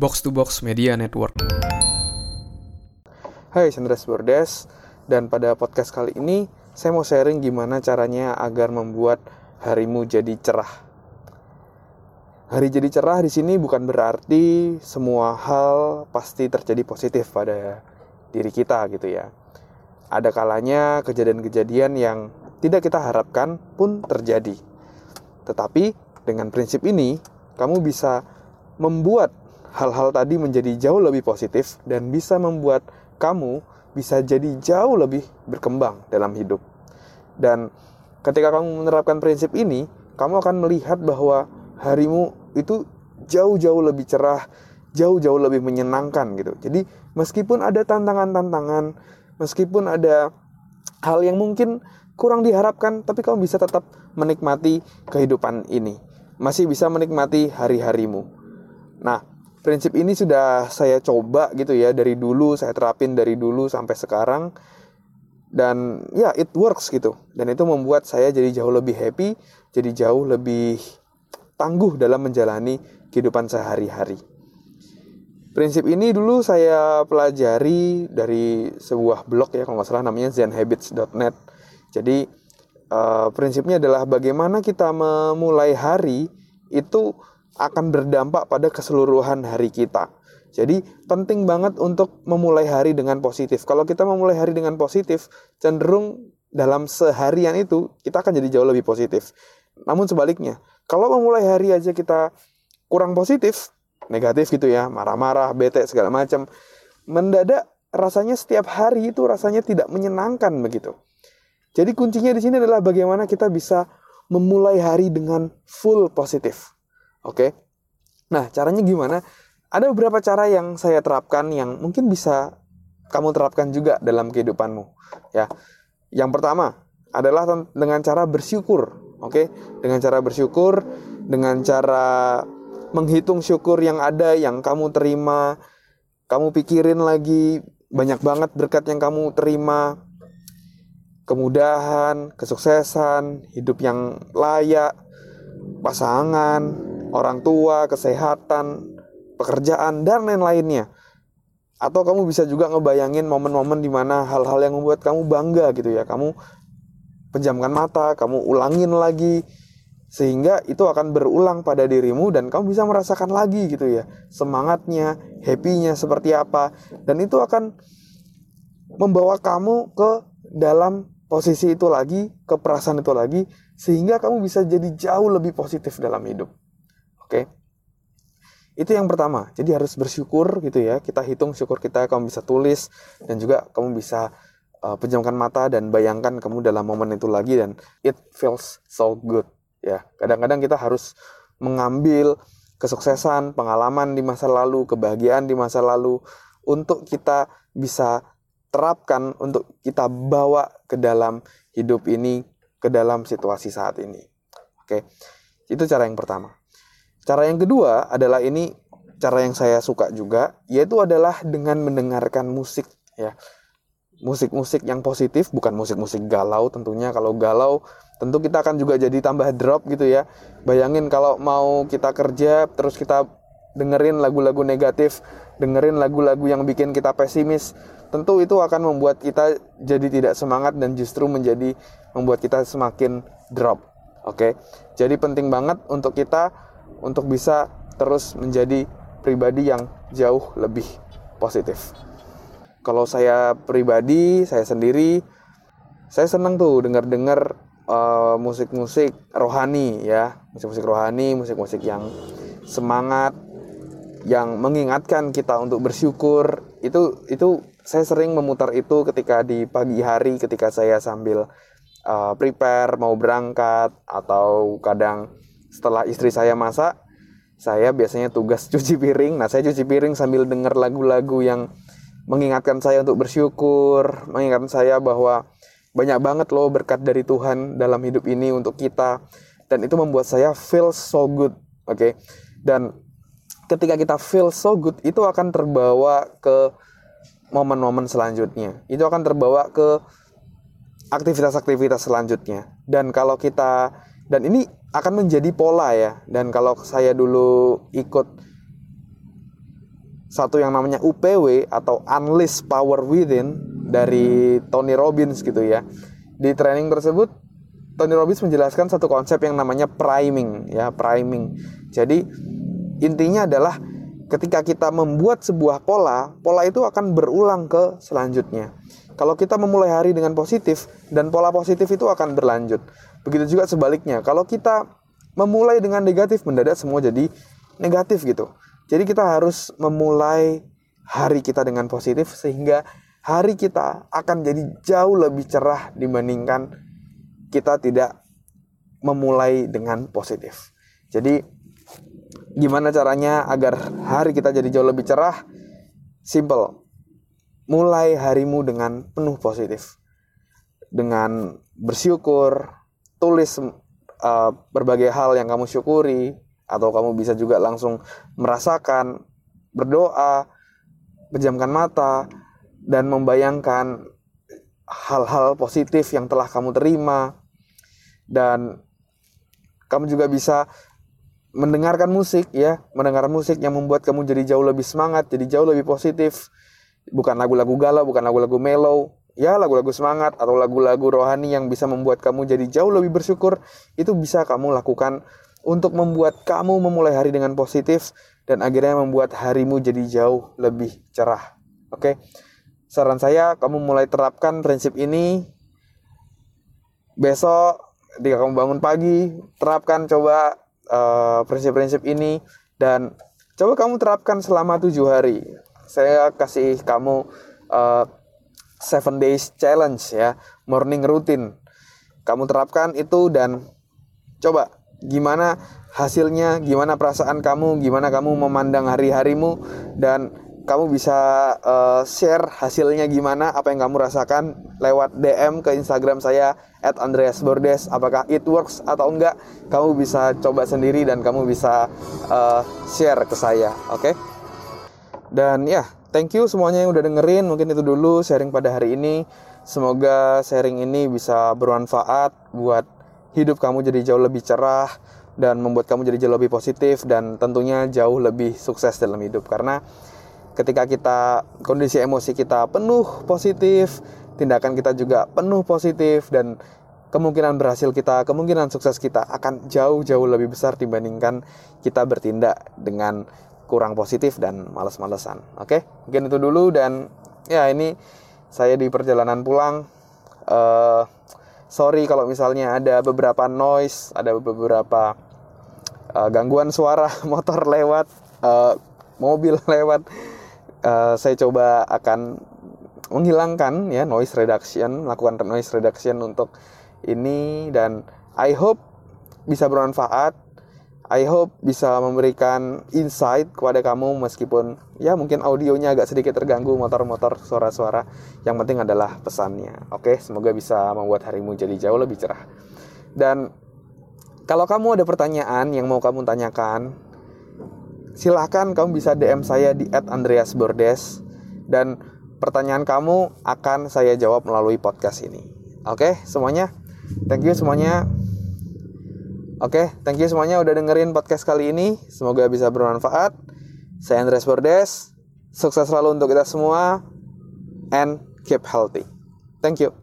Box to Box Media Network. Hai, Sandras Bordes. Dan pada podcast kali ini, saya mau sharing gimana caranya agar membuat harimu jadi cerah. Hari jadi cerah di sini bukan berarti semua hal pasti terjadi positif pada diri kita gitu ya. Ada kalanya kejadian-kejadian yang tidak kita harapkan pun terjadi. Tetapi dengan prinsip ini, kamu bisa membuat hal-hal tadi menjadi jauh lebih positif dan bisa membuat kamu bisa jadi jauh lebih berkembang dalam hidup. Dan ketika kamu menerapkan prinsip ini, kamu akan melihat bahwa harimu itu jauh-jauh lebih cerah, jauh-jauh lebih menyenangkan gitu. Jadi meskipun ada tantangan-tantangan, meskipun ada hal yang mungkin kurang diharapkan, tapi kamu bisa tetap menikmati kehidupan ini. Masih bisa menikmati hari-harimu. Nah, prinsip ini sudah saya coba gitu ya dari dulu, saya terapin dari dulu sampai sekarang. Dan ya, it works gitu. Dan itu membuat saya jadi jauh lebih happy, jadi jauh lebih tangguh dalam menjalani kehidupan sehari-hari. Prinsip ini dulu saya pelajari dari sebuah blog ya kalau nggak salah namanya zenhabits.net. Jadi uh, prinsipnya adalah bagaimana kita memulai hari itu akan berdampak pada keseluruhan hari kita. Jadi penting banget untuk memulai hari dengan positif. Kalau kita memulai hari dengan positif, cenderung dalam seharian itu kita akan jadi jauh lebih positif. Namun sebaliknya, kalau memulai hari aja kita kurang positif, negatif gitu ya, marah-marah, bete segala macam, mendadak rasanya setiap hari itu rasanya tidak menyenangkan begitu. Jadi kuncinya di sini adalah bagaimana kita bisa memulai hari dengan full positif. Oke. Nah, caranya gimana? Ada beberapa cara yang saya terapkan yang mungkin bisa kamu terapkan juga dalam kehidupanmu, ya. Yang pertama adalah dengan cara bersyukur Oke, dengan cara bersyukur, dengan cara menghitung syukur yang ada yang kamu terima, kamu pikirin lagi banyak banget berkat yang kamu terima, kemudahan, kesuksesan, hidup yang layak, pasangan, orang tua, kesehatan, pekerjaan dan lain-lainnya. Atau kamu bisa juga ngebayangin momen-momen di mana hal-hal yang membuat kamu bangga gitu ya. Kamu pejamkan mata, kamu ulangin lagi sehingga itu akan berulang pada dirimu dan kamu bisa merasakan lagi gitu ya semangatnya, happynya seperti apa dan itu akan membawa kamu ke dalam posisi itu lagi, ke perasaan itu lagi sehingga kamu bisa jadi jauh lebih positif dalam hidup. Oke. Itu yang pertama. Jadi harus bersyukur gitu ya. Kita hitung syukur kita, kamu bisa tulis dan juga kamu bisa uh, pejamkan mata dan bayangkan kamu dalam momen itu lagi dan it feels so good ya kadang-kadang kita harus mengambil kesuksesan pengalaman di masa lalu kebahagiaan di masa lalu untuk kita bisa terapkan untuk kita bawa ke dalam hidup ini ke dalam situasi saat ini oke itu cara yang pertama cara yang kedua adalah ini cara yang saya suka juga yaitu adalah dengan mendengarkan musik ya. Musik-musik yang positif bukan musik-musik galau tentunya. Kalau galau tentu kita akan juga jadi tambah drop gitu ya. Bayangin kalau mau kita kerja terus kita dengerin lagu-lagu negatif dengerin lagu-lagu yang bikin kita pesimis tentu itu akan membuat kita jadi tidak semangat dan justru menjadi membuat kita semakin drop. Oke? Jadi penting banget untuk kita untuk bisa terus menjadi pribadi yang jauh lebih positif kalau saya pribadi, saya sendiri, saya senang tuh dengar-dengar uh, musik-musik rohani ya, musik-musik rohani, musik-musik yang semangat, yang mengingatkan kita untuk bersyukur. Itu itu saya sering memutar itu ketika di pagi hari, ketika saya sambil uh, prepare mau berangkat atau kadang setelah istri saya masak, saya biasanya tugas cuci piring. Nah, saya cuci piring sambil dengar lagu-lagu yang mengingatkan saya untuk bersyukur, mengingatkan saya bahwa banyak banget loh berkat dari Tuhan dalam hidup ini untuk kita dan itu membuat saya feel so good, oke? Okay? Dan ketika kita feel so good itu akan terbawa ke momen-momen selanjutnya. Itu akan terbawa ke aktivitas-aktivitas selanjutnya. Dan kalau kita dan ini akan menjadi pola ya. Dan kalau saya dulu ikut satu yang namanya UPW atau Unleash Power Within dari Tony Robbins gitu ya. Di training tersebut Tony Robbins menjelaskan satu konsep yang namanya priming ya, priming. Jadi intinya adalah ketika kita membuat sebuah pola, pola itu akan berulang ke selanjutnya. Kalau kita memulai hari dengan positif dan pola positif itu akan berlanjut. Begitu juga sebaliknya. Kalau kita memulai dengan negatif mendadak semua jadi negatif gitu. Jadi kita harus memulai hari kita dengan positif sehingga hari kita akan jadi jauh lebih cerah dibandingkan kita tidak memulai dengan positif. Jadi gimana caranya agar hari kita jadi jauh lebih cerah? Simple. Mulai harimu dengan penuh positif. Dengan bersyukur, tulis uh, berbagai hal yang kamu syukuri, atau kamu bisa juga langsung merasakan berdoa pejamkan mata dan membayangkan hal-hal positif yang telah kamu terima. Dan kamu juga bisa mendengarkan musik ya. Mendengar musik yang membuat kamu jadi jauh lebih semangat jadi jauh lebih positif. Bukan lagu-lagu galau bukan lagu-lagu mellow ya lagu-lagu semangat atau lagu-lagu rohani yang bisa membuat kamu jadi jauh lebih bersyukur itu bisa kamu lakukan untuk membuat kamu memulai hari dengan positif dan akhirnya membuat harimu jadi jauh lebih cerah. Oke. Saran saya kamu mulai terapkan prinsip ini besok ketika kamu bangun pagi, terapkan coba uh, prinsip-prinsip ini dan coba kamu terapkan selama tujuh hari. Saya kasih kamu uh, seven days challenge ya, morning routine. Kamu terapkan itu dan coba gimana hasilnya, gimana perasaan kamu, gimana kamu memandang hari-harimu dan kamu bisa uh, share hasilnya gimana, apa yang kamu rasakan lewat DM ke Instagram saya @andreasbordes. Apakah it works atau enggak? Kamu bisa coba sendiri dan kamu bisa uh, share ke saya, oke? Okay? Dan ya, thank you semuanya yang udah dengerin. Mungkin itu dulu sharing pada hari ini. Semoga sharing ini bisa bermanfaat buat hidup kamu jadi jauh lebih cerah dan membuat kamu jadi jauh lebih positif dan tentunya jauh lebih sukses dalam hidup karena ketika kita kondisi emosi kita penuh positif tindakan kita juga penuh positif dan kemungkinan berhasil kita kemungkinan sukses kita akan jauh-jauh lebih besar dibandingkan kita bertindak dengan kurang positif dan males-malesan. Oke mungkin itu dulu dan ya ini saya di perjalanan pulang. Uh, sorry kalau misalnya ada beberapa noise, ada beberapa uh, gangguan suara motor lewat, uh, mobil lewat. Uh, saya coba akan menghilangkan ya noise reduction, melakukan noise reduction untuk ini dan I hope bisa bermanfaat I hope bisa memberikan insight kepada kamu meskipun ya mungkin audionya agak sedikit terganggu motor-motor suara-suara. Yang penting adalah pesannya. Oke, semoga bisa membuat harimu jadi jauh lebih cerah. Dan kalau kamu ada pertanyaan yang mau kamu tanyakan, silahkan kamu bisa DM saya di @andreasbordes dan pertanyaan kamu akan saya jawab melalui podcast ini. Oke, semuanya. Thank you semuanya. Oke, okay, thank you semuanya udah dengerin podcast kali ini. Semoga bisa bermanfaat. Saya Andres Bordes. Sukses selalu untuk kita semua and keep healthy. Thank you.